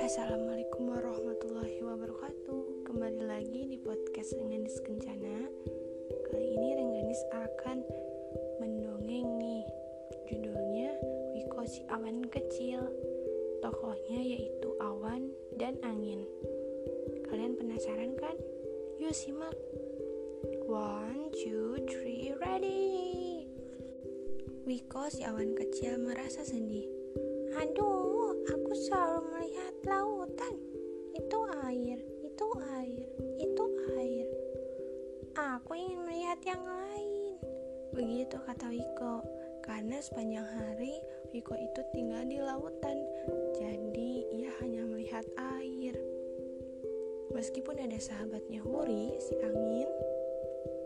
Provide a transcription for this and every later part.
Assalamualaikum warahmatullahi wabarakatuh. Kembali lagi di podcast Rengganis Kencana. Kali ini Rengganis akan mendongeng nih. Judulnya Wiko si awan kecil. Tokohnya yaitu awan dan angin. Kalian penasaran kan? Yuk simak. One, two, three, ready Wiko si awan kecil merasa sedih Aduh, aku selalu melihat lautan. Itu air, itu air, itu air. Aku ingin melihat yang lain. Begitu kata Wiko. Karena sepanjang hari Wiko itu tinggal di lautan. Jadi ia hanya melihat air. Meskipun ada sahabatnya Huri, si angin,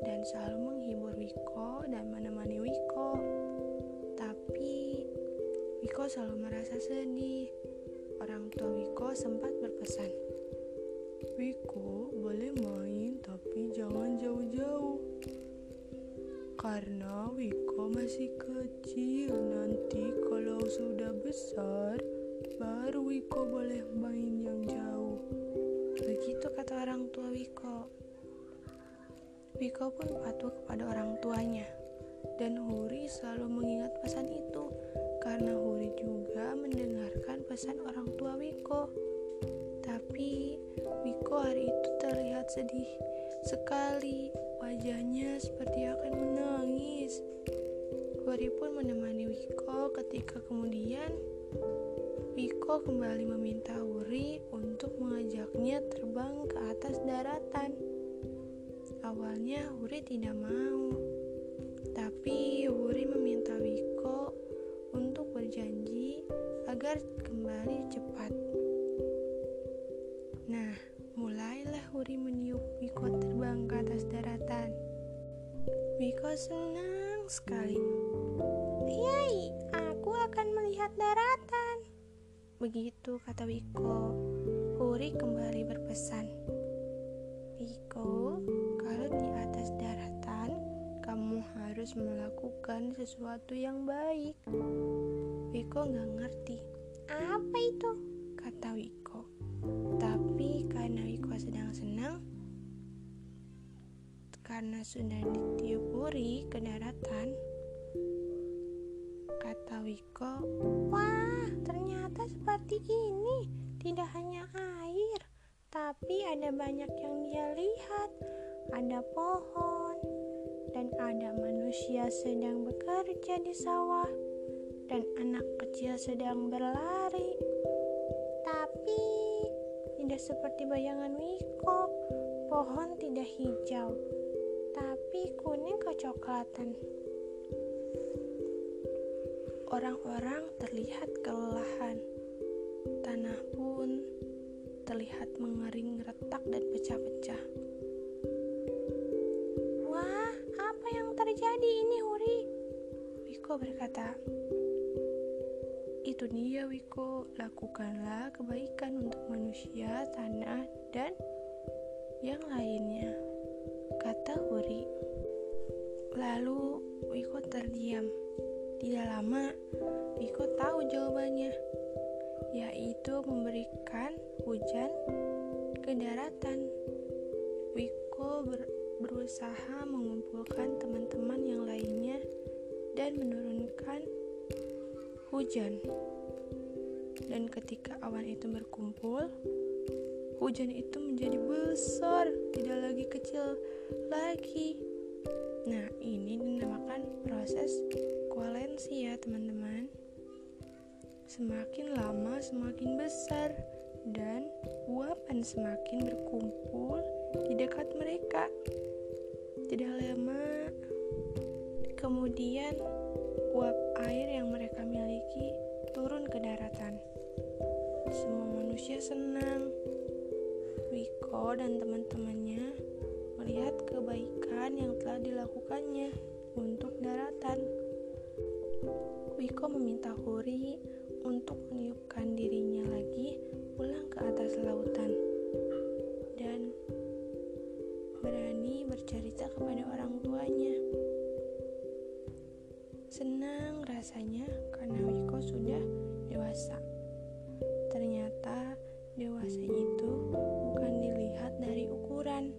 dan selalu menghibur Wiko Wiko selalu merasa sedih. Orang tua Wiko sempat berpesan, Wiko boleh main tapi jangan jauh-jauh. Karena Wiko masih kecil, nanti kalau sudah besar, baru Wiko boleh main yang jauh. Begitu kata orang tua Wiko. Wiko pun patuh kepada orang tuanya. Dan Huri selalu mengingat pesan itu karena Huri juga mendengarkan pesan orang tua Wiko. Tapi Wiko hari itu terlihat sedih sekali. Wajahnya seperti akan menangis. Huri pun menemani Wiko ketika kemudian Wiko kembali meminta Huri untuk mengajaknya terbang ke atas daratan. Awalnya Huri tidak mau, tapi Huri meminta agar kembali cepat. Nah, mulailah Huri meniup Wiko terbang ke atas daratan. Wiko senang sekali. Yay, aku akan melihat daratan. Begitu kata Wiko. Huri kembali berpesan. Wiko, kalau di atas daratan, kamu harus melakukan sesuatu yang baik. Wiko nggak ngerti. Apa itu? Kata Wiko. Tapi karena Wiko sedang senang, karena sudah ditiup Huri ke daratan, kata Wiko, Wah, ternyata seperti ini. Tidak hanya air, tapi ada banyak yang dia lihat. Ada pohon, dan ada manusia sedang bekerja di sawah, dan anak kecil sedang berlari. Tapi tidak seperti bayangan Wiko, pohon tidak hijau, tapi kuning kecoklatan. Orang-orang terlihat kelelahan. Tanah pun terlihat mengering retak dan pecah-pecah. Wah, apa yang terjadi ini, Huri? Wiko berkata. Itu dia, Wiko. Lakukanlah kebaikan untuk manusia, tanah, dan yang lainnya, kata Huri. Lalu Wiko terdiam. Tidak lama, Wiko tahu jawabannya, yaitu memberikan hujan ke daratan. Wiko ber berusaha mengumpulkan teman-teman yang lainnya dan menurunkan hujan. Dan ketika awan itu berkumpul, hujan itu menjadi besar, tidak lagi kecil lagi. Nah, ini dinamakan proses koalensi ya, teman-teman. Semakin lama semakin besar dan uapan semakin berkumpul di dekat mereka. Tidak lama kemudian uap air yang mereka miliki turun ke daratan. Semua manusia senang. Wiko dan teman-temannya melihat kebaikan yang telah dilakukannya untuk daratan. Wiko meminta Huri untuk meniupkan dirinya dewasa itu bukan dilihat dari ukuran,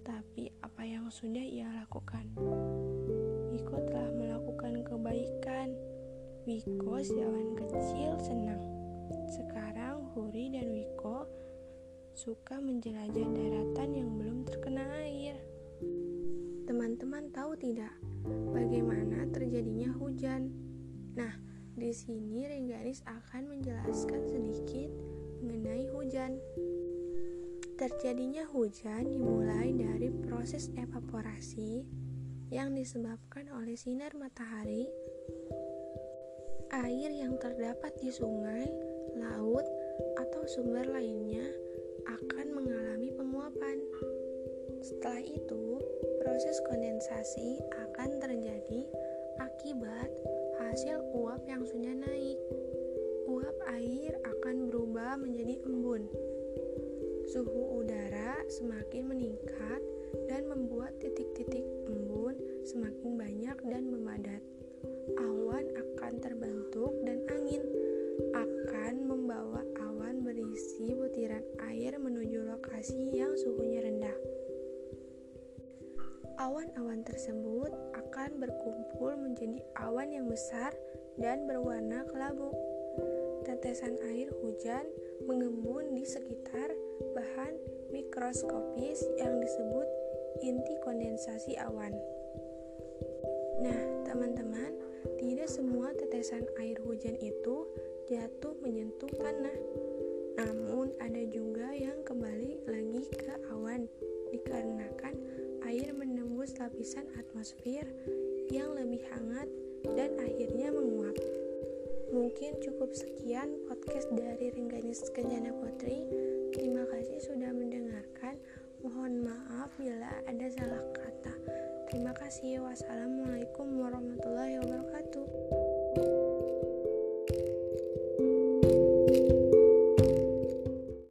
tapi apa yang sudah ia lakukan. Wiko telah melakukan kebaikan. Wiko zaman kecil senang. Sekarang Huri dan Wiko suka menjelajah daratan yang belum terkena air. Teman-teman tahu tidak bagaimana terjadinya hujan? Nah, di sini Rengganis akan menjelaskan sedikit mengenai hujan. Terjadinya hujan dimulai dari proses evaporasi yang disebabkan oleh sinar matahari, air yang terdapat di sungai, laut, atau sumber lainnya akan mengalami penguapan. Setelah itu, proses kondensasi akan terjadi akibat hasil uap yang sudah naik. Menjadi embun. Suhu udara semakin meningkat dan membuat titik-titik embun semakin banyak dan memadat. Awan akan terbentuk dan angin akan membawa awan berisi butiran air menuju lokasi yang suhunya rendah. Awan-awan tersebut akan berkumpul menjadi awan yang besar dan berwarna kelabu. Tetesan air hujan mengembun di sekitar bahan mikroskopis yang disebut inti kondensasi awan. Nah, teman-teman, tidak semua tetesan air hujan itu jatuh menyentuh tanah. Namun, ada juga yang kembali lagi ke awan dikarenakan air menembus lapisan atmosfer yang lebih hangat dan akhirnya menguap. Mungkin cukup sekian podcast dari Rengganis Kencana Putri. Terima kasih sudah mendengarkan. Mohon maaf bila ada salah kata. Terima kasih. Wassalamualaikum warahmatullahi wabarakatuh.